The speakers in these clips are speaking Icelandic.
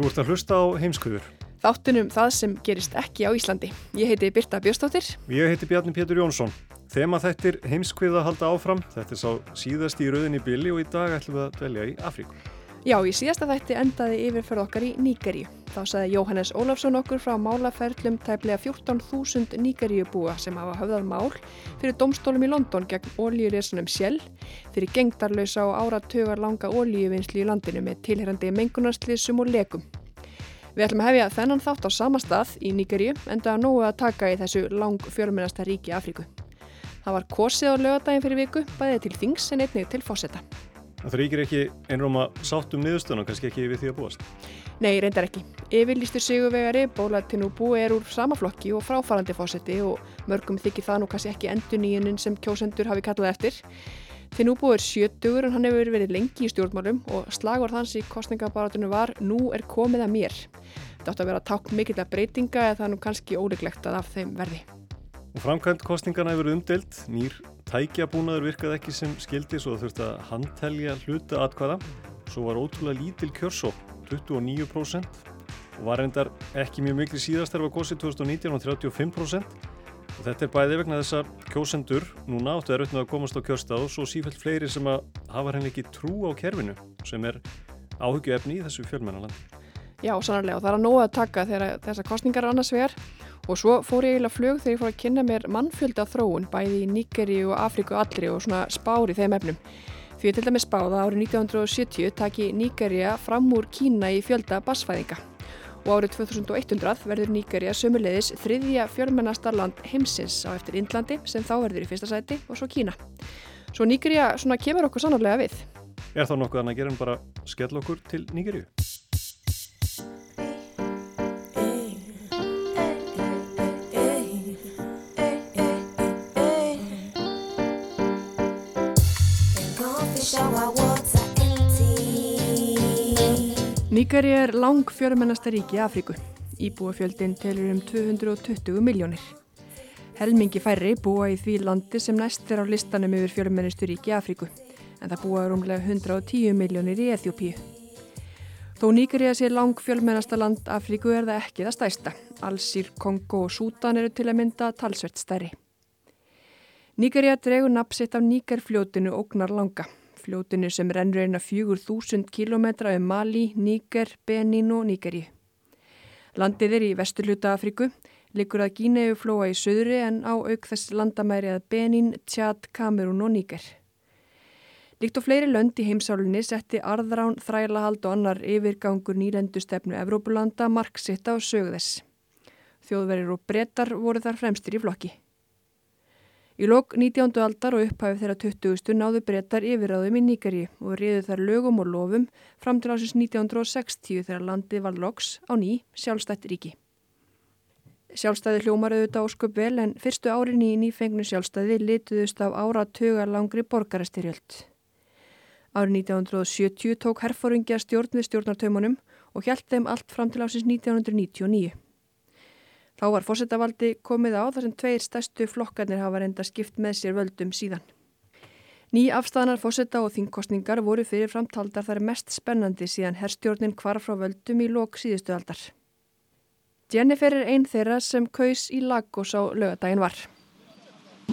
Þú ert að hlusta á heimskuður. Þáttunum það sem gerist ekki á Íslandi. Ég heiti Birta Bjóstóttir. Ég heiti Bjarni Pétur Jónsson. Þema þettir heimskviða halda áfram. Þetta er sá síðast í rauðinni bili og í dag ætlum við að dvelja í Afríku. Já, í síðasta þætti endaði yfirferð okkar í Nígeríu. Þá saði Jóhannes Ólafsson okkur frá málaferlum tæplega 14.000 Nígeríubúa sem hafa höfðað mál fyrir domstólum í London gegn ólíuresunum Shell fyrir gengdarlausa og áratögar langa ólíuvinnslu í landinu með tilherrandi mengunarslýsum og lekum. Við ætlum að hefja þennan þátt á sama stað í Nígeríu enda að nógu að taka í þessu lang fjölmennasta ríki Afríku. Það var kosið á lögadaginn fyrir viku, bæðið til þings en einnig til fósetta. Það ríkir ekki einróma sátt um niðurstöðun og kannski ekki við því að búast. Nei, reyndar ekki. Yfirlýstur sigurvegari Bóla Tinubu er úr sama flokki og fráfarandi fósetti og mörgum þykir það nú kannski ekki endur nýjunin sem kjósendur hafi kallað eftir. Tinubu er sjötugur en hann hefur verið lengi í stjórnmálum og slagur þanns í kostningabaratunum var Nú er komið að mér. Þetta átt að vera takk mikill að breytinga eða það er nú kannski óleglegt að af þeim verði. Og framkvæmt kostningana hefur umdelt, nýr tækjabúnaður virkaði ekki sem skildi svo þurfti að handtelja hluta atkvæða. Svo var ótrúlega lítil kjörsó, 29% og var reyndar ekki mjög miklu síðast þegar var gósið 2019 og 35%. Og þetta er bæði vegna þess að kjósendur núna áttu er auðvitað að komast á kjörstað og svo sífælt fleiri sem að hafa henni ekki trú á kerfinu sem er áhugju efni í þessu fjölmennalandi. Já, sannarlega og það er að nóga að taka þegar þessar kostningar er annars vegar og svo fór ég eiginlega flög þegar ég fór að kynna mér mannfjölda þróun bæði í Níkeri og Afriku allri og svona spári þeim efnum. Því til dæmis spáða árið 1970 taki Níkeria fram úr Kína í fjölda basfæðinga og árið 2100 verður Níkeria sömulegis þriðja fjölmennasta land heimsins á eftir Indlandi sem þá verður í fyrsta sæti og svo Kína. Svo Níkeria kemur okkur sannarlega við. Er þá nokkuð annað að gera en bara skell okkur til Níkeriu? Níkari er lang fjörmennasta ríki í Afríku. Íbúafjöldin telur um 220 miljónir. Helmingi færri búa í því landi sem næst er á listanum yfir fjörmennistu ríki í Afríku, en það búa rúmlega 110 miljónir í Eþjópíu. Þó Níkari að sé lang fjörmennasta land Afríku er það ekki það stæsta. Allsýr, Kongo og Sútan eru til að mynda talsvert stærri. Níkari að dregur napsitt af Níkarfljótinu ógnar langa fljótinu sem rennur eina fjögur þúsund kilometra um Mali, Níker, Benín og Níkeri. Landið er í vesturluta Afriku, likur að Gíneu flóa í söðri en á auk þess landamæri að Benín, Tjad, Kamerún og Níker. Líkt og fleiri lönd í heimsálunni setti arðrán, þrælahald og annar yfirgangur nýlendustefnu Evrópulanda marksitt á sögðess. Þjóðverðir og brettar voru þar fremstir í flokki. Í lok 19. aldar og upphæfið þeirra 20. náðu breytar yfirraðum í Níkari og riðu þar lögum og lofum fram til ásins 1960 þegar landið var loks á ný sjálfstætt ríki. Sjálfstæði hljómar auðvitað ósköp vel en fyrstu árin í nýfengnu sjálfstæði lituðust af áratögar langri borgarastyrjöld. Árið 1970 tók herfóringja stjórn við stjórnartaumunum og hjælt þeim allt fram til ásins 1999. Þá var fósettavaldi komið á þar sem tveir stærstu flokkarnir hafa reynda skipt með sér völdum síðan. Ný afstæðanar fósetta og þingkostningar voru fyrir framtaldar þar mest spennandi síðan herrstjórnin hvar frá völdum í lok síðustu aldar. Jennifer er einn þeirra sem kaus í Lagos á lögadaginn var.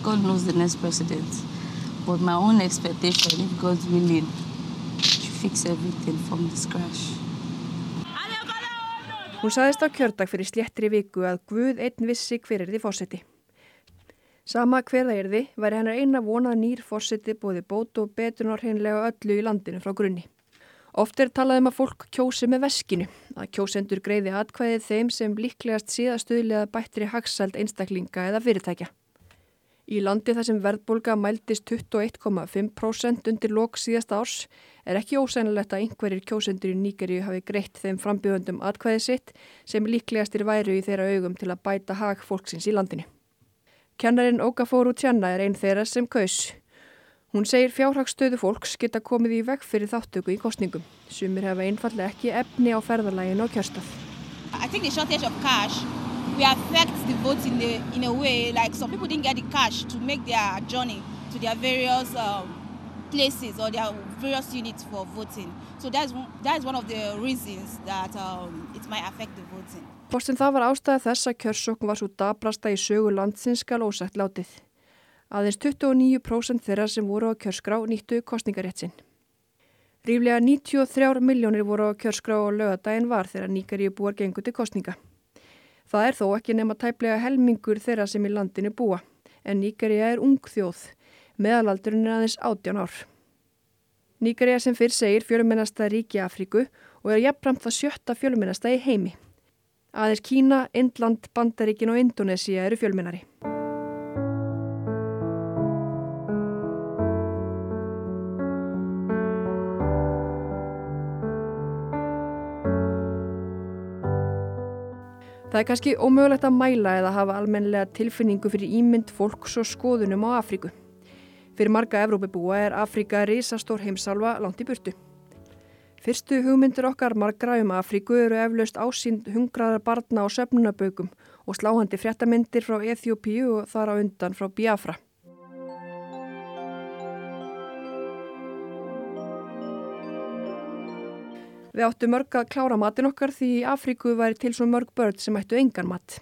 God knows the next president, but my own expectation if God's willing to fix everything from the scratch. Hún saðist á kjördag fyrir sléttri viku að Guð einn vissi hver er því fósetti. Sama hver það er því væri hennar eina vonað nýr fósetti bóði bót og betun og hreinlega öllu í landinu frá grunni. Oft er talað um að fólk kjósi með veskinu, að kjósendur greiði atkvæðið þeim sem líklegast síðastuðlega bættri hagsald einstaklinga eða fyrirtækja. Í landi þar sem verðbólga mæltist 21,5% undir lok síðasta árs er ekki ósænilegt að einhverjir kjósendur í Nýgeri hafi greitt þeim frambjöðundum atkvæðið sitt sem líklegastir væru í þeirra augum til að bæta hag fólksins í landinu. Kennarin Okaforu Tjanna er einn þeirra sem kaus. Hún segir fjárhagstöðu fólks geta komið í veg fyrir þáttöku í kostningum. Sumir hefa einfallega ekki efni á ferðarlægin og kjörstað. Will affect the vote in, the, in a way like some people didn't get the cash to make their journey to their various um, places or their various units for voting. So that's, that's one of the reasons that um, it might affect the voting. Hvort sem það var ástæða þess að kjörsókn var svo dabrasta í sögu landsins skal ósætt látið. Aðeins 29% þeirra sem voru á kjörskrá nýttu kostningarétt sinn. Ríflega 93 miljónir voru á kjörskrá og lögadaginn var þegar nýgaríu búar gengur til kostninga. Það er þó ekki nema tæplega helmingur þeirra sem í landinu búa, en Nýgarja er ung þjóð, meðalaldurinn er aðeins 18 ár. Nýgarja sem fyrr segir fjölumennasta ríki Afríku og er jafnframt það sjötta fjölumennasta í heimi. Aðeins Kína, Indland, Bandaríkin og Indonesia eru fjölmennari. Það er kannski ómögulegt að mæla eða hafa almenlega tilfinningu fyrir ímynd fólks og skoðunum á Afríku. Fyrir marga Evrópibúa er Afríka risastór heimsálfa langt í burtu. Fyrstu hugmyndir okkar margra um Afríku eru eflaust ásýnd hungraðar barna á söfnunabögum og sláhandi fréttamindir frá Eþjópíu og þar á undan frá Biafra. Við áttu mörg að klára matin okkar því í Afríku væri til svo mörg börn sem ættu engan mat.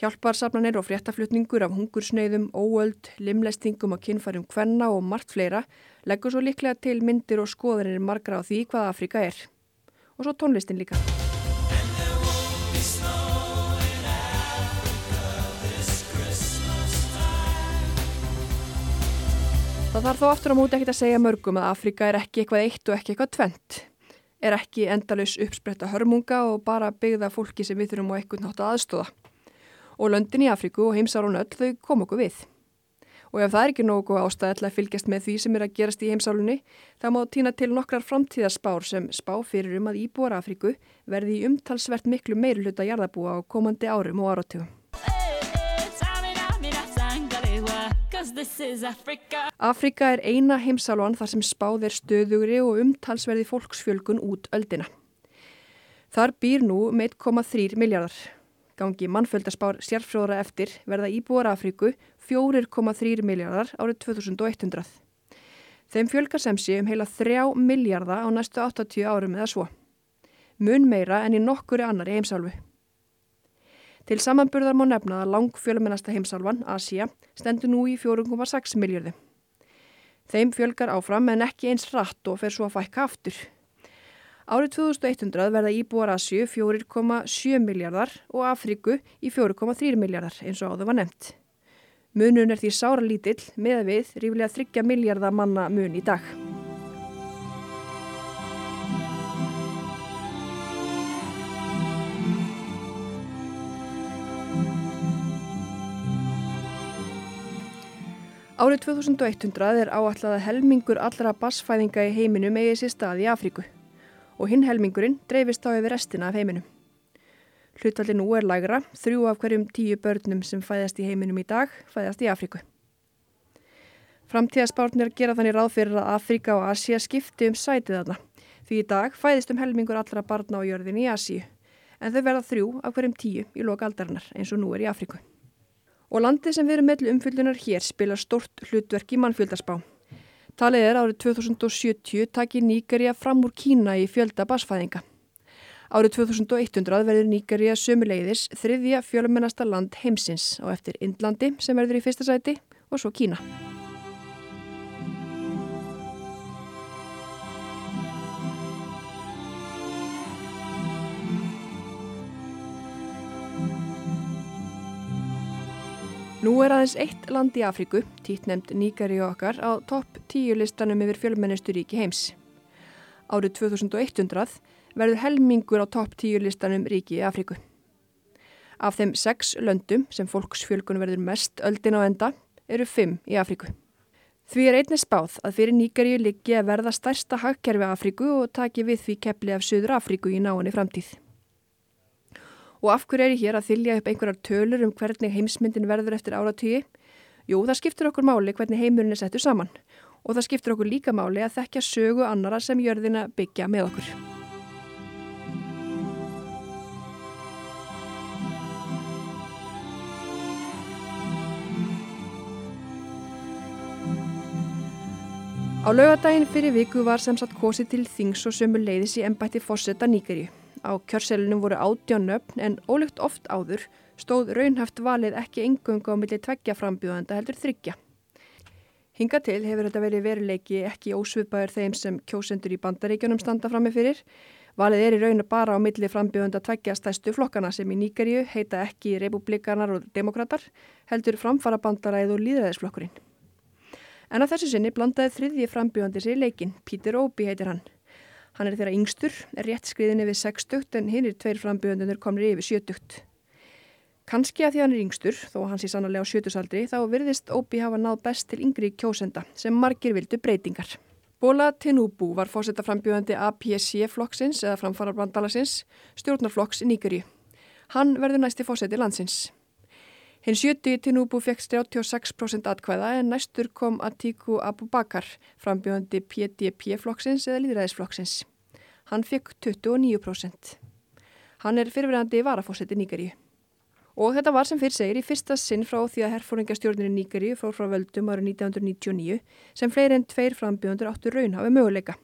Hjálparsafnanir og fréttaflutningur af hungursneiðum, óöld, limlestingum og kinnfærum kvenna og margt fleira leggur svo líklega til myndir og skoðanir margra á því hvað Afríka er. Og svo tónlistin líka. Það þarf þó aftur á móti ekkert að segja mörgum að Afrika er ekki eitthvað eitt og ekki eitthvað tvent er ekki endalus uppspretta hörmunga og bara byggða fólki sem við þurfum á ekkert nátt að aðstóða. Og löndin í Afríku og heimsálun öll þau kom okkur við. Og ef það er ekki nógu ástæði að fylgjast með því sem er að gerast í heimsálunni, þá má týna til nokkrar framtíðarspár sem spá fyrir um að íbúar Afríku verði umtalsvert miklu meiruluta jarðabúa á komandi árum og áratugum. Afrika er eina heimsálvan þar sem spáð er stöðugri og umtalsverði fólksfjölgun út öldina. Þar býr nú með 1,3 miljardar. Gangi mannfjöldarspár sérfróðra eftir verða íbúar Afriku 4,3 miljardar árið 2100. Þeim fjölgar sem sé um heila 3 miljardar á næstu 80 árum eða svo. Mun meira en í nokkuri annari heimsálfu. Til samanburðar má nefna að lang fjölumennasta heimsálfan, Asia, stendur nú í 4,6 miljardi. Þeim fjölgar áfram en ekki eins rætt og fer svo að fækka aftur. Árið 2100 verða íbúar Asju 4,7 miljardar og Afriku í 4,3 miljardar eins og áður var nefnt. Munun er því sára lítill með við ríflega 30 miljardar manna mun í dag. Árið 2100 er áallega helmingur allra bassfæðinga í heiminum eigið sér stað í Afríku og hinn helmingurinn dreifist á yfir restina af heiminum. Hlutalli nú er lagra, þrjú af hverjum tíu börnum sem fæðast í heiminum í dag fæðast í Afríku. Framtíðaspárnir gera þannig ráð fyrir að Afríka og Asia skipti um sætið þarna því í dag fæðist um helmingur allra barna á jörðin í Asíu en þau verða þrjú af hverjum tíu í loka aldarinnar eins og nú er í Afríku. Og landið sem við erum mellu umfyllunar hér spila stort hlutverk í mannfjöldarspá. Talið er árið 2070 taki Nýgarja fram úr Kína í fjölda basfæðinga. Árið 2100 verður Nýgarja sömuleiðis þriðja fjölumennasta land heimsins á eftir Indlandi sem verður í fyrsta sæti og svo Kína. Nú er aðeins eitt land í Afríku, títnemt Níkari okkar, á topp tíu listanum yfir fjölmennistu ríki heims. Árið 2100 verður helmingur á topp tíu listanum ríki í Afríku. Af þeim sex löndum sem fólksfjölgun verður mest öldin á enda eru fimm í Afríku. Því er einnig spáð að fyrir Níkaríu liggi að verða stærsta hagkerfi Afríku og taki við því kepli af Suður Afríku í náinni framtíð. Og af hverju er ég hér að þylja upp einhverjar tölur um hvernig heimsmyndin verður eftir áratíi? Jú, það skiptur okkur máli hvernig heimurinn er settur saman og það skiptur okkur líka máli að þekkja sögu annara sem jörðina byggja með okkur. Á laugadaginn fyrir viku var sem sagt kosið til þings og sömu leiðis í ennbætti fórsetta Nýgerju. Á kjörselunum voru átján nöfn en ólíkt oft áður stóð raunhaft valið ekki engunga á milli tveggja frambjóðanda heldur þryggja. Hinga til hefur þetta verið veruleiki ekki ósvipaður þeim sem kjósendur í bandaríkjunum standa fram með fyrir. Valið er í rauna bara á milli frambjóðanda tveggja stæstu flokkana sem í Nýgerju heita ekki republikanar og demokrater heldur framfara bandaræð og líðræðisflokkurinn. En að þessu sinni blandaði þriðji frambjóðandi sér leikin, Pítur Óbi heitir hann. Hann er þeirra yngstur, er rétt skriðin yfir 60 en hinn er tveir frambjóðandur komnir yfir 70. Kanski að því hann er yngstur, þó hans í sannlega á 70-saldri, þá virðist Óbi hafa náð best til yngri kjósenda sem margir vildu breytingar. Bóla Tinubu var fósetta frambjóðandi APC-flokksins eða framfararblandalasins, stjórnarflokks í Nýgurju. Hann verður næsti fósetti landsins. Hinn 70 Tinubu fekk 36% atkvæða en næstur kom Atiku Abubakar, frambjóðandi PDP-flokksins eða líðræðisflokksins. Hann fekk 29%. Hann er fyrirverandi varafósetti Nýgaríu. Og þetta var sem fyrir segir í fyrsta sinn frá því að herfóringastjórnir í Nýgaríu fór frá völdum árið 1999 sem fleiri en tveir frambjóðandur áttu raun hafi möguleika.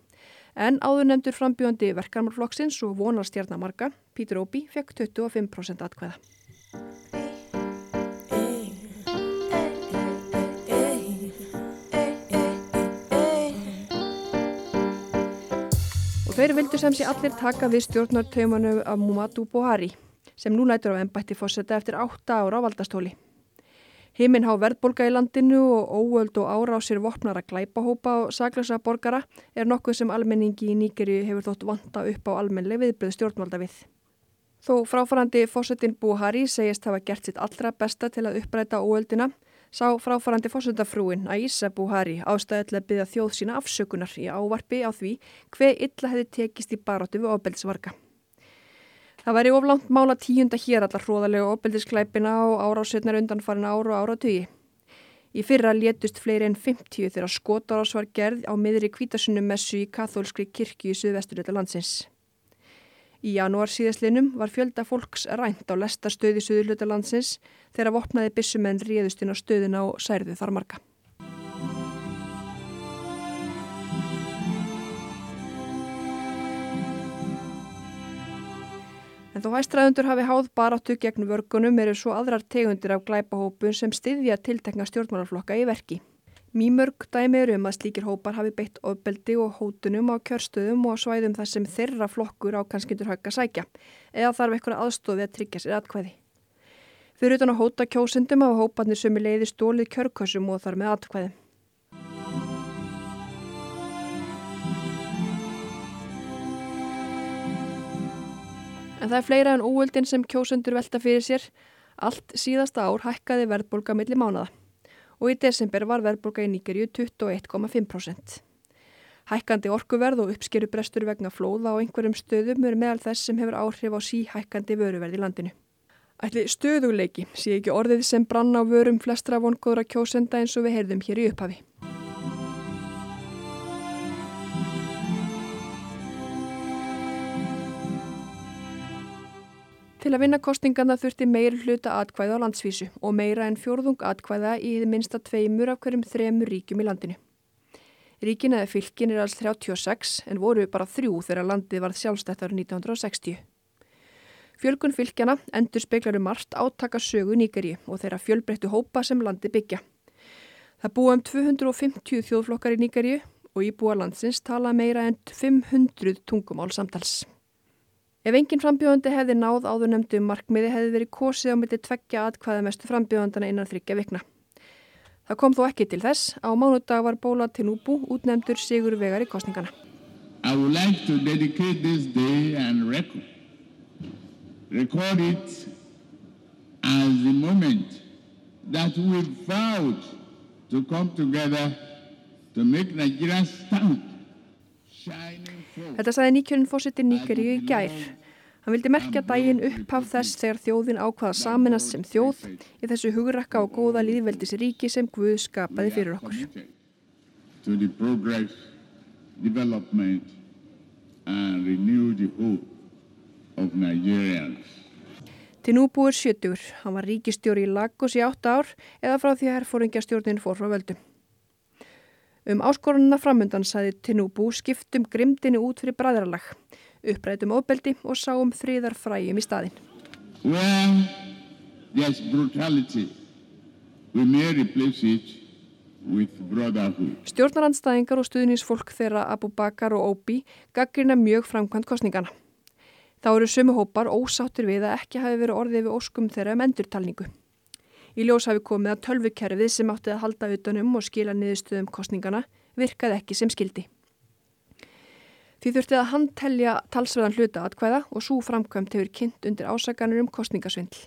En áður nefndur frambjóðandi verkarmarflokksins og vonarstjarnamarka, Pítur Óbi, fekk 25% atkvæða. Þeir vildu sem sé allir taka við stjórnartaumanu af Mumaddu Buhari sem nú lætur á ennbætti fórsetta eftir átta ára á valdastóli. Himinn há verðbolga í landinu og óöld og árásir vopnara glæpahópa og saglösa borgara er nokkuð sem almenningi í Nýgeri hefur þótt vanta upp á almenlega viðbröð stjórnvalda við. Þó fráfarandi fórsetin Buhari segist hafa gert sitt allra besta til að uppræta óöldina sá fráfarandi fórsöndafrúin Aisa Buhari ástæðilega að byggja þjóð sína afsökunar í ávarfi á því hver illa hefði tekist í baróttu við ofbeldisvarga. Það væri oflant mála tíunda hér allar hróðalega ofbeldisklæpina og árásveitnar undanfarin ára og áratögi. Í fyrra létust fleiri en 50 þegar skotárás var gerð á miðri kvítasunum messu í kathólskri kirkju í suðvesturleita landsins. Í janúar síðaslinum var fjölda fólks rænt á lestarstöði Suðurluta landsins þegar vopnaði bissumenn ríðust inn á stöðina og særðu þar marga. En þó hæstræðundur hafi háð baráttu gegn vörgunum eru svo aðrar tegundir af glæpahópun sem styðja tiltekna stjórnmálaflokka í verki. Mýmörg dæmi eru um að slíkir hópar hafi beitt ofbeldi og hótunum á kjörstöðum og á svæðum þar sem þeirra flokkur á kannskyndur högg að sækja eða þarf eitthvað aðstofi að tryggja sér atkvæði. Fyrir utan að hóta kjósendum hafa hóparnir sömu leiði stólið kjörkössum og þar með atkvæði. En það er fleira en óöldin sem kjósendur velta fyrir sér. Allt síðasta ár hækkaði verðbólka millir mánaða og í desember var verðbólka í Nýgerju 21,5%. Hækkandi orkuverð og uppskeru brestur vegna flóða á einhverjum stöðum er meðal þess sem hefur áhrif á síhækkandi vöruverð í landinu. Ætli stöðuleiki sé ekki orðið sem brann á vörum flestra vongóðra kjósenda eins og við heyrðum hér í upphafi. Til að vinna kostingarna þurfti meir hluta atkvæða á landsvísu og meira en fjórðung atkvæða í þið minsta tveimur af hverjum þremur ríkjum í landinu. Ríkin eða fylkin er alls 36 en voru bara þrjú þegar landið varð sjálfstættar 1960. Fjölgun fylkjana endur speiklaru margt átaka sögu nýgeri og þeirra fjölbreyttu hópa sem landi byggja. Það búa um 250 þjóðflokkar í nýgeri og íbúa landsins tala meira en 500 tungumál samtals. Ef engin frambjóðandi hefði náð áður nefndu markmiði hefði verið kosið á myndi tveggja atkvæða mestu frambjóðandana innan þryggja vikna. Það kom þó ekki til þess. Á mánudag var Bóla Tinubu útnefndur sigur vegar í kostningana. I would like to dedicate this day and record, record it as the moment that we vowed to come together to make Nigeria stand Þetta sagði nýkjörinn fósiti Nýgeríu í gær. Hann vildi merkja daginn upphaf þess þegar þjóðin ákvaða saminast sem þjóð í þessu hugrakka og góða líðveldis ríki sem Guð skapaði fyrir okkur. To the progress, development and renew the hope of Nigerians. Tinubu er 70. Hann var ríkistjóri í Lagos í 8 ár eða frá því að herfóringjastjórnin fór frá völdum. Um áskorunina framundan saði Tinubu skiptum grimdini út fyrir bræðralag, upprætum ofbeldi og sáum þriðar fræjum í staðin. Stjórnarandstæðingar og stuðnisfólk þeirra Abu Bakar og Obi gaggrina mjög framkvæmt kostningana. Þá eru sumu hópar ósáttur við að ekki hafi verið orðið við óskum þeirra um endurtalningu. Í ljós hafi komið að tölvukerfið sem átti að halda utanum og skila niðurstöðum kostningana virkaði ekki sem skildi. Því þurfti að handtelja talsverðan hluta atkvæða og svo framkvæmt hefur kynnt undir ásaganur um kostningasvindl.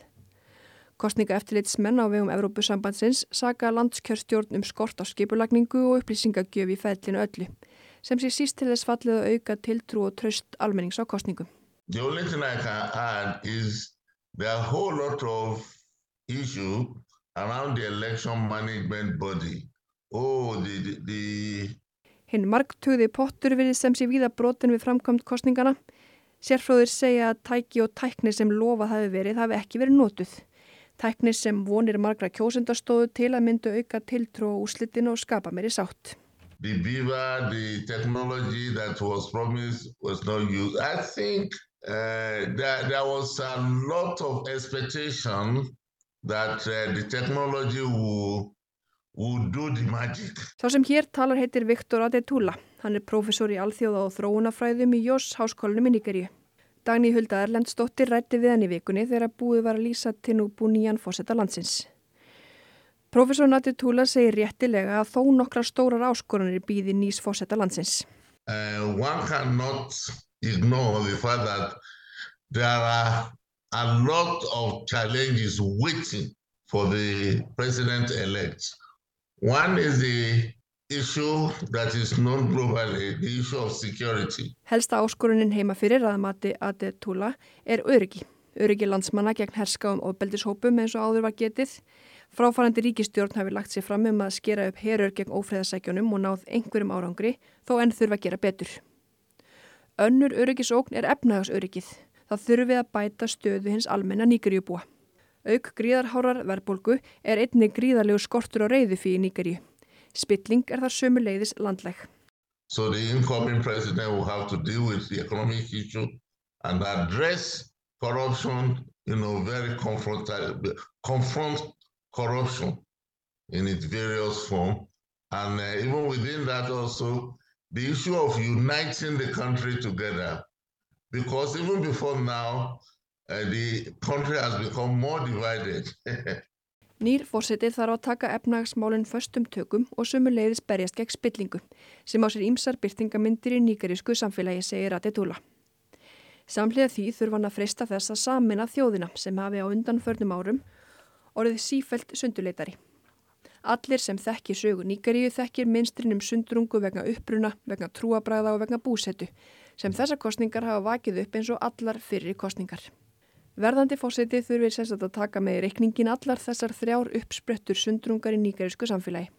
Kostninga eftirlitsmenn á vegum Evrópusambandsins saka landskjörstjórn um skort á skipulagningu og upplýsingagjöf í fællinu öllu, sem sé síst til þess fallið að auka tiltrú og tröst almennings á kostningum. The only thing I can add is there are a whole lot of issue around the election management body. Oh, the, the. Hinn margtugði pottur við sem sé víða brotin við framkvæmt kostningana. Sérfróðir segja að tæki og tækni sem lofað hafi verið hafi ekki verið nótuð. Tækni sem vonir margra kjósendastóðu til að myndu auka tiltrú og úslitinu og skapa meiri sátt. The beaver, the technology that was promised was not used. I think uh, there, there was a lot of expectation that uh, the technology will, will do the magic. Sá sem hér talar heitir Viktor Adetula. Hann er professor í alþjóða og þróunafræðum í Jós háskólanum í Nigeríu. Dagný Hulda Erlendsdóttir rætti við hann í vikunni þegar búið var að lýsa Tinubu nýjan fósetta landsins. Professor Adetula segir réttilega að þó nokkra stórar áskorunir býði nýs fósetta landsins. Uh, one cannot ignore the fact that there are a lot of challenges waiting for the president-elect. One is the issue that is known globally, the issue of security. Helsta áskorunin heima fyrir að mati Adetula er öryggi. Öryggi landsmanna gegn herska um ofbeldishópum eins og áður var getið. Fráfærandi ríkistjórn hafi lagt sér fram um að skera upp herur gegn ófreðasækjunum og náð einhverjum árangri þó enn þurfa að gera betur. Önnur öryggisókn er efnahagsöryggið. Það þurfi að bæta stöðu hins almenna nýgerjubúa. Auk gríðarhárar verðbólgu er einnig gríðarlegu skortur á reyðu fyrir nýgerju. Spilling er þar sömu leiðis landleg. So the incoming president will have to deal with the economic issue and address corruption, you know, very confront, confront corruption in its various form. And uh, even within that also, the issue of uniting the country together because even before now, uh, the country has become more divided. Nýr fórseti þarf að taka efnagsmálinn föstum tökum og sumu leiðis berjast gegn spillingu sem á sér ímsar byrtingamindir í nýgarísku samfélagi, segir Atetula. Samlega því þurfa hann að freysta þess að samina þjóðina sem hafi á undanförnum árum orðið sífælt sunduleitari. Allir sem þekkir sögu nýgaríu þekkir minstrinum sundrungu vegna uppruna, vegna trúabræða og vegna búsetu sem þessar kostningar hafa vakið upp eins og allar fyrir kostningar. Verðandi fósiti þurfir sérstaklega að taka með reikningin allar þessar þrjár uppsprettur sundrungar í nýgarísku samfélagi.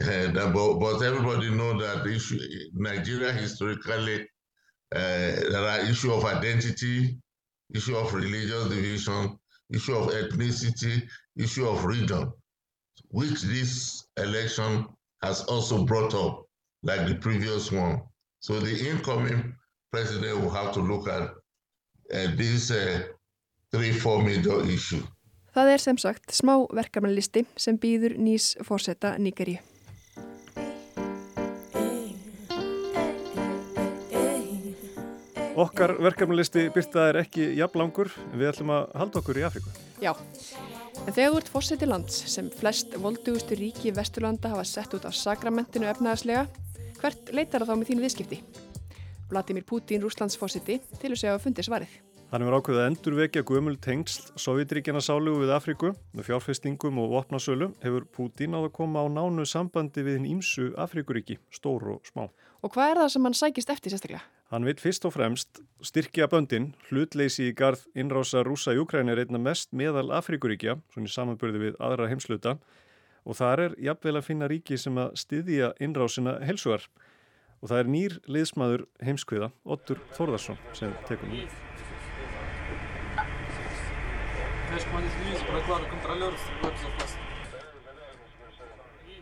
Uh, but, but everybody know that issue, Nigeria historically uh, there are issue of identity, issue of religious division, issue of ethnicity, issue of region, which this election has also brought up like the previous one. So the incoming president will have to look at uh, these uh, three, four major issues. Það er sem sagt smá verkefnalisti sem býður nýs fórseta Nýgeríu. Okkar verkefnalisti byrta er ekki jafnlangur en við ætlum að halda okkur í Afríku. Já, en þegar þú ert fórseti lands sem flest voldugustu ríki Vesturlanda hafa sett út á sakramentinu efnaðarslega, hvert leitar það þá með þín viðskipti? Vladimir Putin, Rúslandsfórseti, til að segja að fundi svarið. Hann hefur ákveðið að endurvekja gömul tengsl Sovjetríkjana sálugu við Afríku með fjárfestingum og opnasölu hefur Putin áður koma á nánu sambandi við hinn ímsu Afríkuríki, stór og smá. Og hvað er það sem hann sækist eftir sérstaklega? Hann vil fyrst og fremst styrkja böndin, hlutleysi í garð innrása rúsa í Ukræni er einna mest meðal Afríkuríkja, svona í samanbörði við aðra heimsluta og þar er jafnvel að finna ríki sem að styðja innrásina helsuar og það er nýr liðsmaður heimskviða, Ottur Þórðarsson, sem tekum við.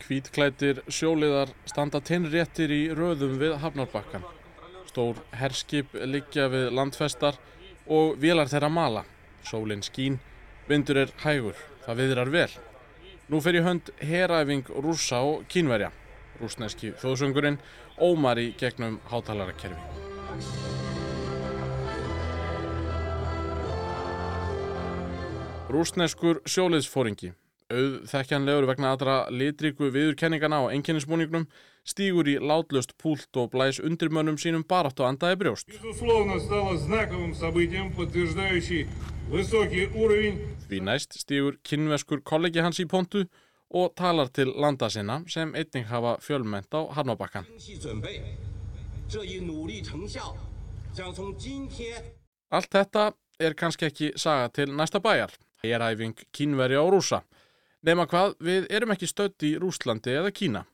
Hvítklættir sjóliðar standa tinnréttir í röðum við Hafnarbakkan. Stór herskip liggja við landfestar og vélar þeirra mala. Sólinn skín, vindur er hægur, það viðrar vel. Nú fer í hönd heræfing rúsa og kínverja. Rúsneski þjóðsöngurinn ómar í gegnum hátalaраkerfi. Rúsneskur sjóliðsfóringi, auðþekkjanlegur vegna aðra litríku viðurkenningana á enginnismúningnum, stígur í látlöst púlt og blæs undirmönnum sínum barátt og andaði brjóst. Því næst stígur kynveskur kollegi hans í pontu og talar til landa sinna sem einning hafa fjölment á Harnabakkan. Allt þetta er kannski ekki saga til næsta bæjar. Eræfing kínverja og rúsa. Nefna hvað, við erum ekki stödd í Rúslandi eða Kína.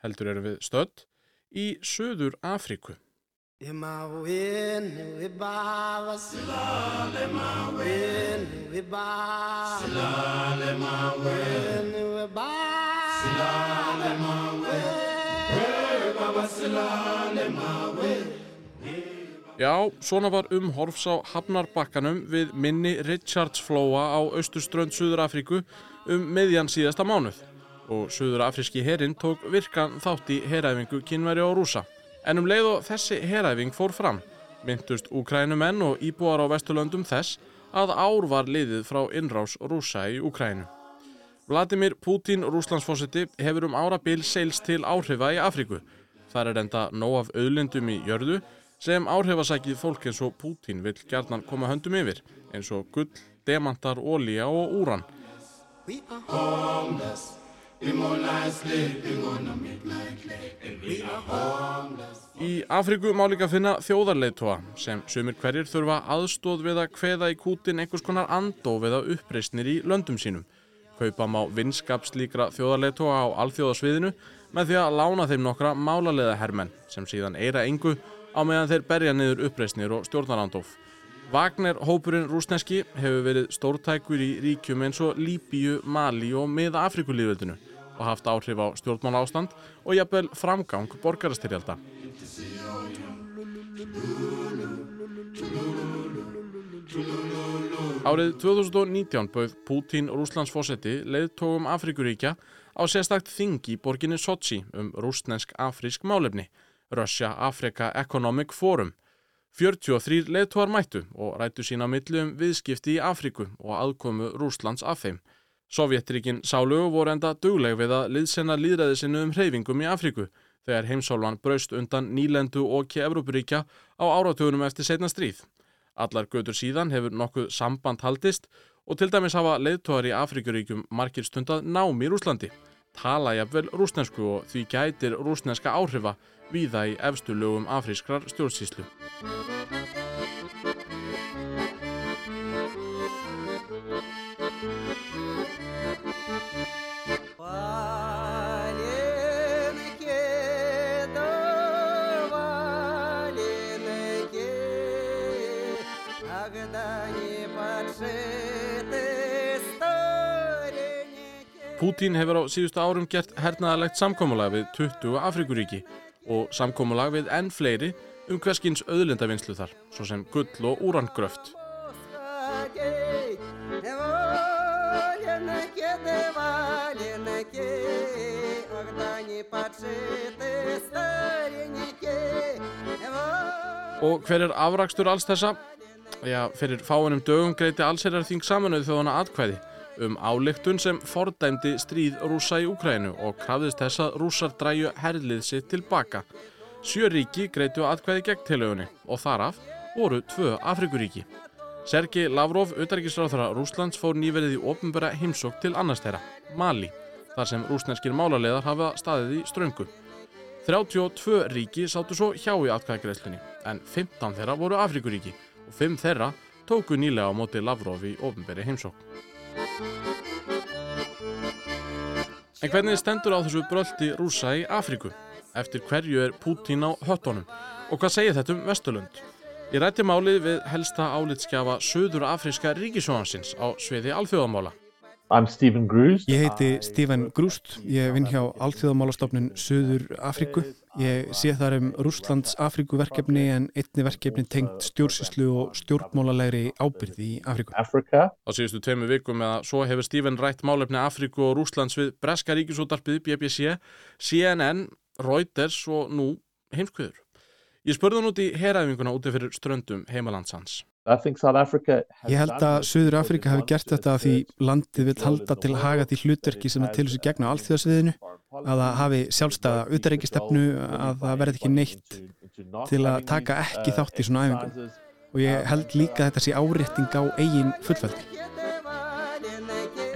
Heldur erum við stödd í Söður Afríku. Já, svona var umhorfs á Hafnarbakkanum við minni Richardsflóa á austurströnd Suður Afríku um miðjan síðasta mánuð. Og Suður Afríski herin tók virkan þátt í heræfingu kynveri og rúsa. En um leið og þessi heræfing fór fram, myndust Ukrænumenn og íbúar á Vesturlöndum þess að ár var liðið frá innrás rúsa í Ukrænu. Vladimir Putin, rúslandsfósiti, hefur um árabil seils til áhrifa í Afríku. Það er enda nóg af auðlindum í jörðu sem áhrifasækið fólk eins og Putin vil gerðnan koma höndum yfir eins og gull, demantar, ólíja og úran. Í Afríku má líka finna þjóðarleitóa sem sumir hverjir þurfa aðstóð við að kveða í kútin einhvers konar andóf eða uppreysnir í löndum sínum. Kaupa má vinskap slíkra þjóðarleitóa á alþjóðasviðinu með því að lána þeim nokkra málarlega hermenn sem síðan eira engu á meðan þeir berja niður uppreysnir og stjórnarandóf. Wagner hópurinn rúsneski hefur verið stórtækur í ríkjum eins og Líbíu, Mali og miða Afrikulíðveldinu og haft áhrif á stjórnmála ástand og jafnvel framgang borgarastyrjalda. Árið 2019 bauð Putin Rúslandsfósetti leiðtógum Afrikuríkja á sérstakt þing í borginni Sochi um rúsnesk-afrísk málefni. Russia Africa Economic Forum. 43 leðtóar mættu og rættu sína millu um viðskipti í Afríku og aðkomu Rúslands af þeim. Sovjetrikin sálugu voru enda dugleg við að liðsenna líðræði sinu um hreyfingum í Afríku þegar heimsálvan braust undan nýlendu og kefrupuríkja á áratugunum eftir setna stríð. Allar götur síðan hefur nokkuð samband haldist og til dæmis hafa leðtóar í Afríkuríkjum margir stundað nám í Rúslandi. Tala jafnvel rúsnesku og því gætir rúsneska áhrifa víða í efstu lögum afrískrar stjórnsýslu. Pútín hefur á síðustu árum gert hernaðalegt samkómulag við 20 Afrikuríki og samkómulag við enn fleiri um hverskins auðlindavinnslu þar, svo sem gull og úrangröft. Og hver er afrakstur alls þessa? Já, fyrir fáinum dögum greiti allsherjarþing samanuð þjóðana atkvæði um áleiktun sem fordæmdi stríð rúsa í Ukrænu og krafðist þess að rússar dræju herlið sitt tilbaka. Sjö ríki greitu atkvæði gegn tilögunni og þaraf voru tvö Afrikuríki. Sergei Lavrov, utarikisráþara Rúslands, fór nýverið í ofnbæra heimsók til annars þeirra, Mali, þar sem rúsneskir málarleðar hafa staðið í ströngu. 32 ríki sátu svo hjá í atkvæðagreðslunni, en 15 þeirra voru Afrikuríki og 5 þeirra tóku nýlega á móti Lavrov í ofnbæri heimsók. En hvernig stendur á þessu bröldi rúsa í Afriku? Eftir hverju er Pútín á höttunum? Og hvað segir þetta um Vesturlund? Ég rætti málið við helsta álitskjafa Suður Afríska ríkisjónansins á sviði alþjóðamála. Ég heiti Stephen Grúst, ég vinn hjá Alþjóðamálastofnun Suður Afríku. Ég sé þar um Rúslands Afríkuverkefni en einni verkefni tengt stjórnsýslu og stjórnmálalegri ábyrði í Afríku. Á síðustu tveimu vikum eða svo hefur Stephen rætt málefni Afríku og Rúslands við Breska ríkisútarpið BBC, CNN, Reuters og nú heimskviður. Ég spurði hann út í heræfinguna úti fyrir ströndum heimalandsans. Ég held að Suður Afrika hafi gert þetta því landið vil halda til haga því hlutverki sem er til þessu gegna á allþjóðsviðinu, að það hafi sjálfstæða utareikistefnu, að það verði ekki neitt til að taka ekki þátt í svona æfingum. Og ég held líka að þetta sé árétting á eigin fullveldi.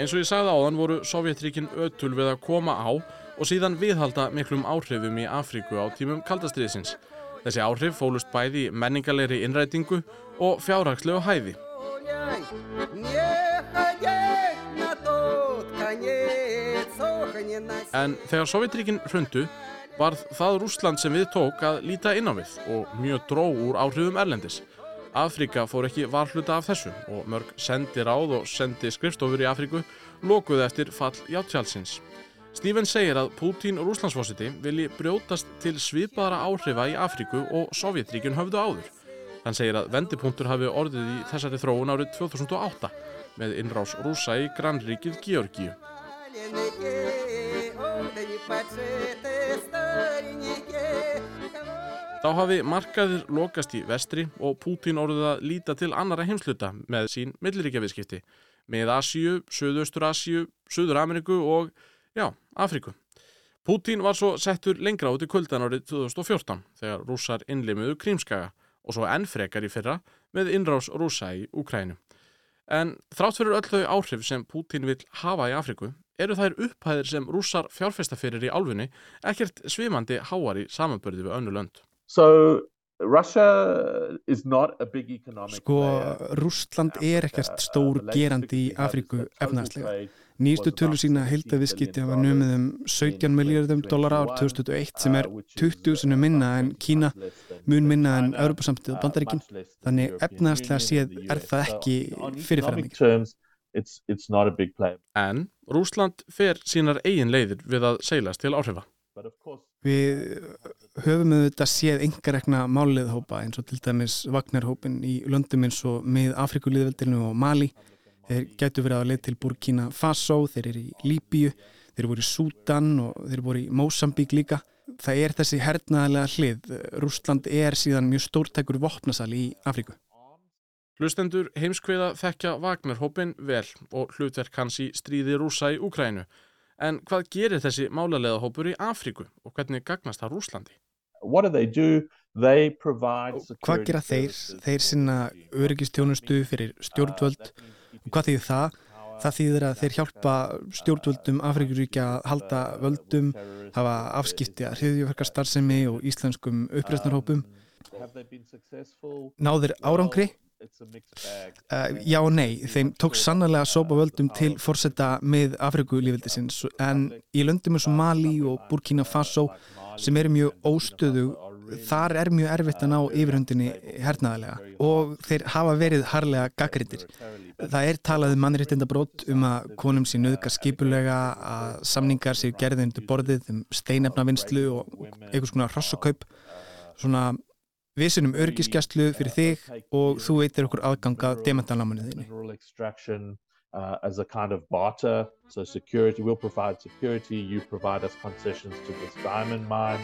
Eins og ég sagði áðan voru Sovjetríkin ötul við að koma á og síðan viðhalda miklum áhrifum í Afríku á tímum kaldastriðsins. Þessi áhrif fólust bæði í menningalegri innrætingu og fjárhagslegu hæði. En þegar Sovjetríkin hrundu varð það Rúsland sem við tók að líta inn á við og mjög dró úr áhrifum erlendis. Afrika fór ekki varhluta af þessu og mörg sendi ráð og sendi skrifstofur í Afriku lokuði eftir fall játtsjálsins. Stephen segir að Putin og Rúslandsfósiti vilji brjótast til svipaðara áhrifa í Afríku og Sovjetríkun höfðu áður. Hann segir að vendipunktur hafi orðið í þessari þróun árið 2008 með innrás rúsa í grannríkið Georgíu. Þá hafi markaðir lokast í vestri og Putin orðið að líta til annara heimsluta með sín milliríkjaviðskipti með Asíu, Suðaustur Asíu, Suður Ameriku og Já, Afríku. Pútín var svo settur lengra út í kuldan árið 2014 þegar rússar innlimuðu krímskaga og svo ennfrekar í fyrra með innrás rússa í Ukrænu. En þrátt fyrir öll þau áhrif sem Pútín vil hafa í Afríku eru þær upphæðir sem rússar fjárfestaferir í álfunni ekkert svimandi háar í samanbörði við önnu lönd. So, sko, Rússland er ekkert stór gerandi í Afríku efnaðslega. Nýstu tölu sína heildaviskiti hafa numið um 17 miljardum dólar ár 2001 sem er 20 sinu minna en Kína, mun minna en Europasamtið og Bandaríkin. Þannig efnaðslega séð er það ekki fyrirfæra mikið. En Rúsland fer sínar eigin leiðir við að seilast til áhrifa. Við höfum auðvitað séð engarekna máliðhópa eins og til dæmis Vagnarhópin í löndum eins og með Afrikulíðveldinu og Mali Þeir gætu verið að leið til Burkina Faso, þeir eru í Líbíu, þeir eru voru í Sútan og þeir eru voru í Mósambík líka. Það er þessi hernaðlega hlið. Rúsland er síðan mjög stórtækur vopnasal í Afríku. Hlustendur heimskveða þekkja Vagnarhópin vel og hlutverk hans í stríði rúsa í Úkrænu. En hvað gerir þessi málarlega hópur í Afríku og hvernig gagnast það Rúslandi? Hvað gera þeir? Þeir sinna öryggistjónustu fyrir stjórnvöld og hvað þýðir það? Það þýðir að þeir hjálpa stjórnvöldum Afrikuríkja að halda völdum, hafa afskipti að hriðjöfarkarstarfsemi og íslenskum uppreysnarhópum. Náður árangri? Uh, já og nei, þeim tók sannlega að sópa völdum til fórsetta með Afrikulífildisins en í löndum eins og Mali og Burkina Faso sem eru mjög óstöðu þar er mjög erfitt að ná yfirhundinni hernaðalega og þeir hafa verið harlega gaggrindir. Það er talað um mannréttindabrót um að konum sé nöðgar skipulega að samningar séu gerðið undir borðið um steinefnavinnslu og einhvers konar hrossakaup svona visunum örgiskjastlu fyrir þig og þú veitir okkur aðganga demantanlámanuð þínu. Uh, as a kind of barter. So security, we'll provide security, you provide us concessions to this diamond mine.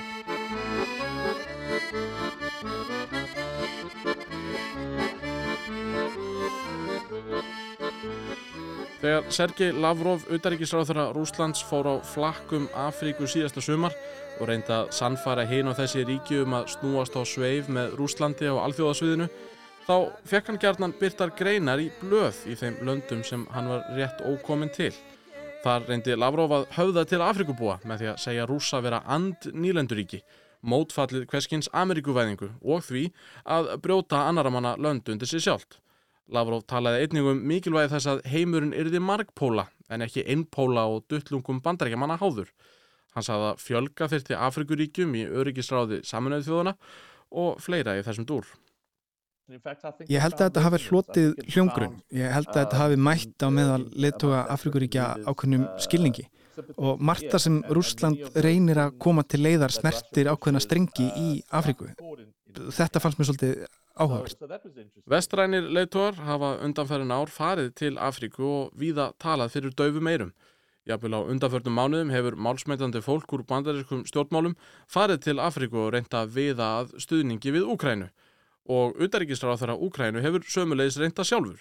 Þegar Sergei Lavrov, auðaríkisráþara Rúslands, fór á flakkum Afríku síðasta sumar og reynda að sannfara hinn og þessi ríki um að snúast á sveif með Rúslandi á alþjóðasviðinu, þá fekk hann gerðnan byrtar greinar í blöð í þeim löndum sem hann var rétt ókominn til. Þar reyndi Lavrov að höfða til Afrikubúa með því að segja rúsa vera and nýlenduríki, mótfallið hverskins Ameríkuvæðingu og því að brjóta annaramanna lönd undir sig sjálft. Lavrov talaði einningum mikilvægi þess að heimurinn yrði margpóla en ekki innpóla og duttlungum bandarækjamanna háður. Hann sagði að fjölga þyrti Afrikuríkjum í öryggisráði saminuðu þjóðuna og fleira í þessum dúr. Ég held að þetta hafi hlotið hljómgrunn. Ég held að þetta hafi mætt á meðal leittóga Afrikuríkja ákveðnum skilningi og margt sem Rúsland reynir að koma til leiðar snertir ákveðna strengi í Afriku. Þetta fannst mér svolítið áhugavert. Vestrænir leitóar hafa undanferðin ár farið til Afríku og víða talað fyrir döfu meirum. Jafnvel á undanförnum mánuðum hefur málsmeitandi fólk úr bandarískum stjórnmálum farið til Afríku og reynda að viða að stuðningi við Úkrænu. Og utaríkisráð þeirra Úkrænu hefur sömulegis reynda sjálfur.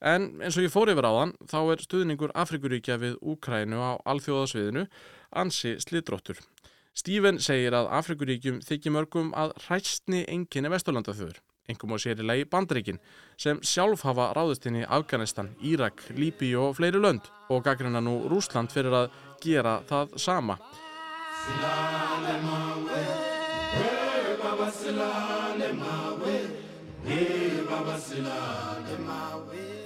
En eins og ég fór yfir á þann, þá er stuðningur Afrikuríkja við Úkrænu á alþjóðasviðinu ansi slidróttur. Stíven segir að Afrikuríkjum þykji mörgum að hræstni enginni vesturlandaþjóður engum og sér í lagi bandreikin, sem sjálf hafa ráðist inn í Afganistan, Írak, Líbi og fleiri lönd og gaggrina nú Rúsland fyrir að gera það sama.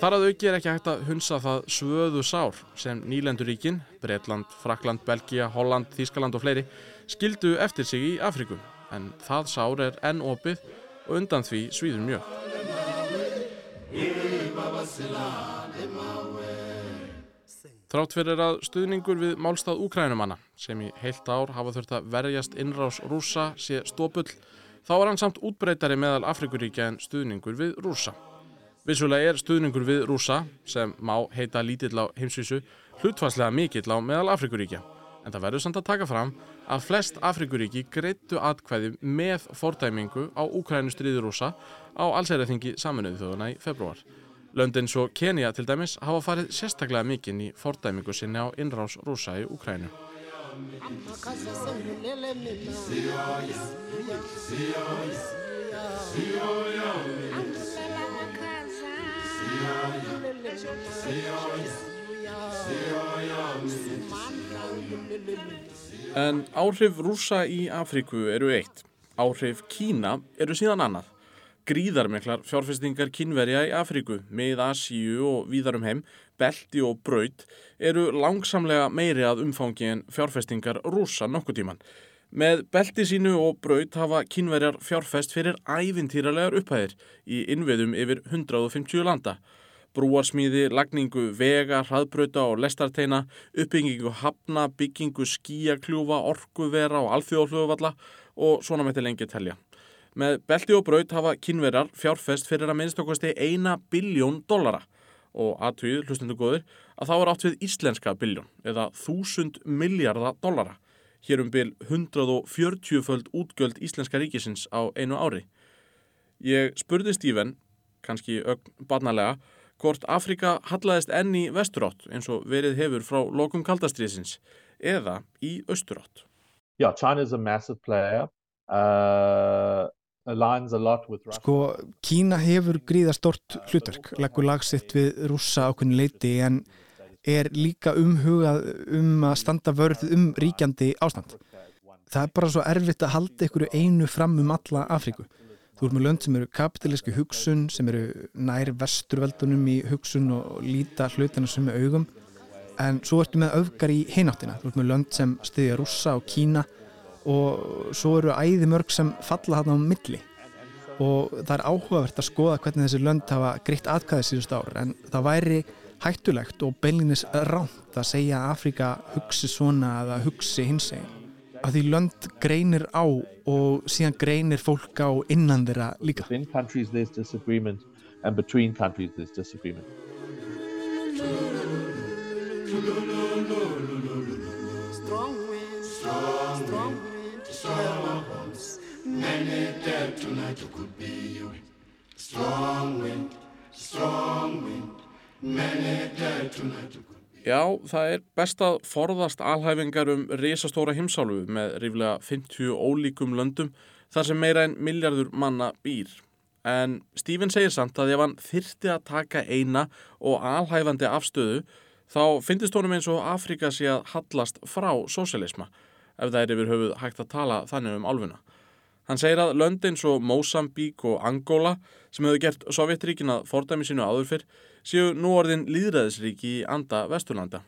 Þar að auki er ekki hægt að hunsa það svöðu sár sem nýlenduríkin, Breitland, Frakland, Belgia, Holland, Þískaland og fleiri skildu eftir sig í Afrikum en það sár er enn opið og undan því svíður mjög. Þrátt fyrir að stuðningur við málstað úkrænumanna sem í heilt ár hafa þurft að verjast innrás rúsa sé stópull þá er hann samt útbreytari meðal Afrikuríkja en stuðningur við rúsa. Vissulega er stuðningur við rúsa sem má heita lítill á heimsvísu hlutfarslega mikill á meðal Afrikuríkja en það verður samt að taka fram að flest Afrikuríki greittu atkvæði með fordæmingu á Ukrænustriðurúsa á allsæriðþingi saminuðu þjóðuna í februar. Löndin svo Kenya til dæmis hafa farið sérstaklega mikinn í fordæmingu sinni á innrás rúsa í Ukrænu. En áhrif rúsa í Afríku eru eitt. Áhrif Kína eru síðan annað. Gríðarmiklar fjárfestingar kínverja í Afríku, með Asíu og víðarum heim, belti og braut, eru langsamlega meiri að umfangi en fjárfestingar rúsa nokkuð tíman. Með belti sínu og braut hafa kínverjar fjárfest fyrir ævintýralegar upphæðir í innviðum yfir 150 landa brúarsmíði, lagningu vega, hraðbrauta og lestarteina, uppbyggingu hafna, byggingu skíakljúfa, orkuvera og alþjóðflugvalla og svona með til lengi telja. Með belti og braut hafa kynverjar fjárfest fyrir að minnst okkarsti eina biljón dollara og aðtöið, hlustundu góður, að þá er átt við íslenska biljón eða þúsund miljardar dollara. Hér um byl 140 föld útgöld íslenska ríkisins á einu ári. Ég spurði Stíven, kannski ögn barnalega, hvort Afrika hallaðist enn í vesturátt eins og verið hefur frá lokum kaldastriðsins eða í austurátt. Já, yeah, China is a massive player. Uh, aligns a lot with Russia. Sko, Kína hefur gríða stort hlutverk, leggur lagsitt við rússa ákveðin leiti en er líka umhugað um að standa vörð um ríkjandi ástand. Það er bara svo erfitt að halda ykkur einu fram um alla Afriku. Þú ert með lönd sem eru kapitalíski hugsun, sem eru nær vesturveldunum í hugsun og líta hlutina sem er augum. En svo ertu með öfgar í hináttina. Þú ert með lönd sem stiðja rússa og kína og svo eru æði mörg sem falla þarna á milli. Og það er áhugavert að skoða hvernig þessi lönd hafa greitt atkvæðið síðust ár. En það væri hættulegt og beilinnis ránt að segja að Afrika hugsi svona eða hugsi hins eginn að því lönd greinir á og síðan greinir fólk á innan þeirra líka. Within countries there's disagreement and between countries there's disagreement. Strong wind, strong, strong wind, strong winds. Many dead tonight who could be you. Strong wind, strong wind. Já, það er best að forðast alhæfingar um risastóra heimsálfu með ríflega 50 ólíkum löndum þar sem meira en miljardur manna býr. En Stephen segir samt að ef hann þyrti að taka eina og alhæfandi afstöðu þá finnist honum eins og Afrika sé að hallast frá sósialisma ef það er yfir höfuð hægt að tala þannig um álfuna. Hann segir að löndin svo Mosambík og Angola sem hefur gert Sovjetríkin að fordæmi sínu áður fyrr séu nú orðin líðræðisríki í anda Vesturlanda.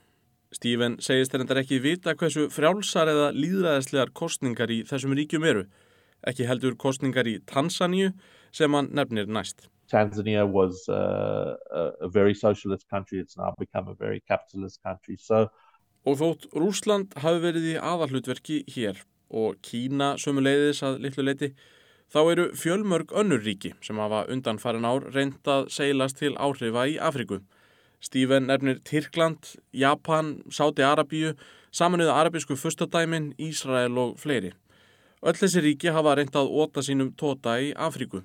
Stephen segist þeir endar ekki vita hversu frjálsar eða líðræðislegar kostningar í þessum ríkjum eru. Ekki heldur kostningar í Tansaníu sem hann nefnir næst. Tanzania was uh, a very socialist country, it's now become a very capitalist country. So, og þótt Rúsland hafi verið í aðallutverki hér og Kína sömuleiðis að litlu leiti, þá eru fjölmörg önnur ríki sem hafa undan farin ár reyndað seilast til áhrifa í Afriku. Stephen nefnir Tyrkland, Japan, Sáti Arabíu, samanuðu arabísku fyrstadæmin, Ísrael og fleiri. Öll þessi ríki hafa reyndað óta sínum tóta í Afriku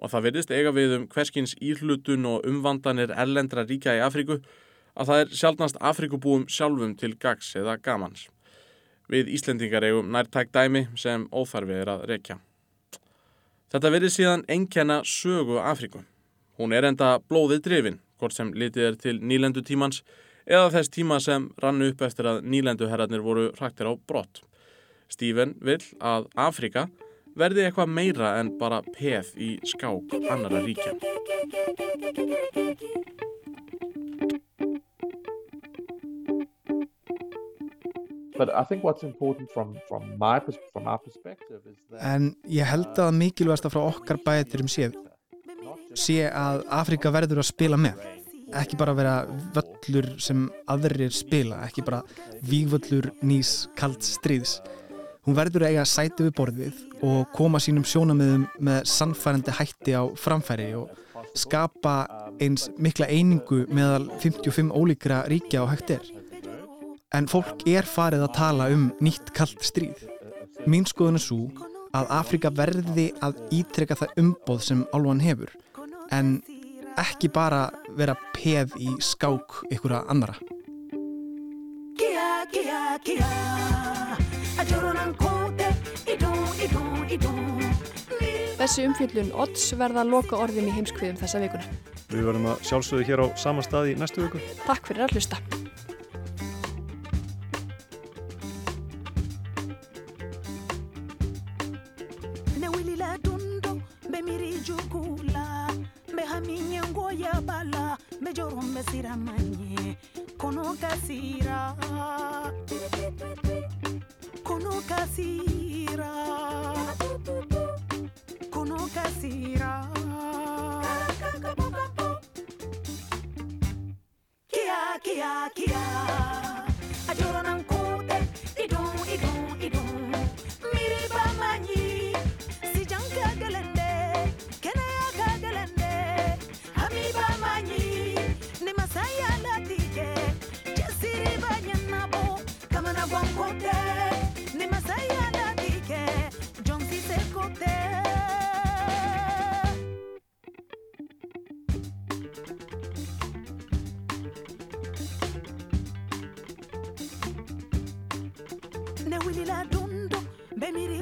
og það verðist eiga við um hverskins íhlutun og umvandanir erlendra ríkja í Afriku að það er sjálfnast Afrikubúum sjálfum til gags eða gamans. Við Íslendingar eigum nærtæk dæmi sem óþarfið er að rekja. Þetta verið síðan enkenna sögu Afriku. Hún er enda blóðið drifin, hvort sem litið er til nýlendu tímans eða þess tíma sem rann upp eftir að nýlenduherrarnir voru hraktir á brott. Stephen vil að Afrika verði eitthvað meira en bara peð í skák annara ríkja. En ég held að mikilvægast að frá okkar bæturum séð sé að Afrika verður að spila með. Ekki bara vera völlur sem aðrir spila, ekki bara vígvöllur nýs kalt stríðs. Hún verður að eiga sæti við borðið og koma sínum sjónamiðum með sannfærandi hætti á framfæri og skapa eins mikla einingu meðal 55 ólíkra ríkja á hættir en fólk er farið að tala um nýtt kallt stríð. Mín skoðun er svo að Afrika verði að ítrekka það umboð sem álvan hefur en ekki bara vera peð í skák ykkur að annara. Þessi umfjöldun odds verða að loka orðin í heimskviðum þessa vikuna. Við verðum að sjálfsögðu hér á sama stað í næstu viku. Takk fyrir að hlusta.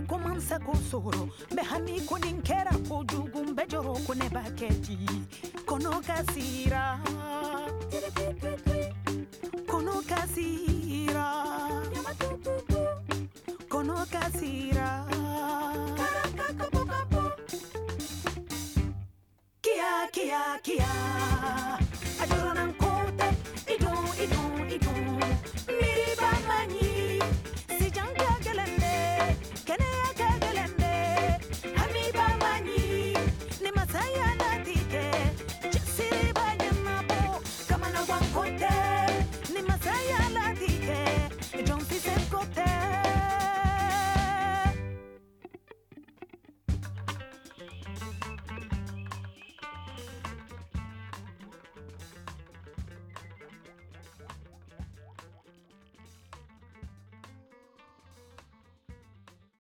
koman sago soro mbe hani konin kune baketi, n kasira, jɔrɔ kasira, ne kasira, kia kia kia.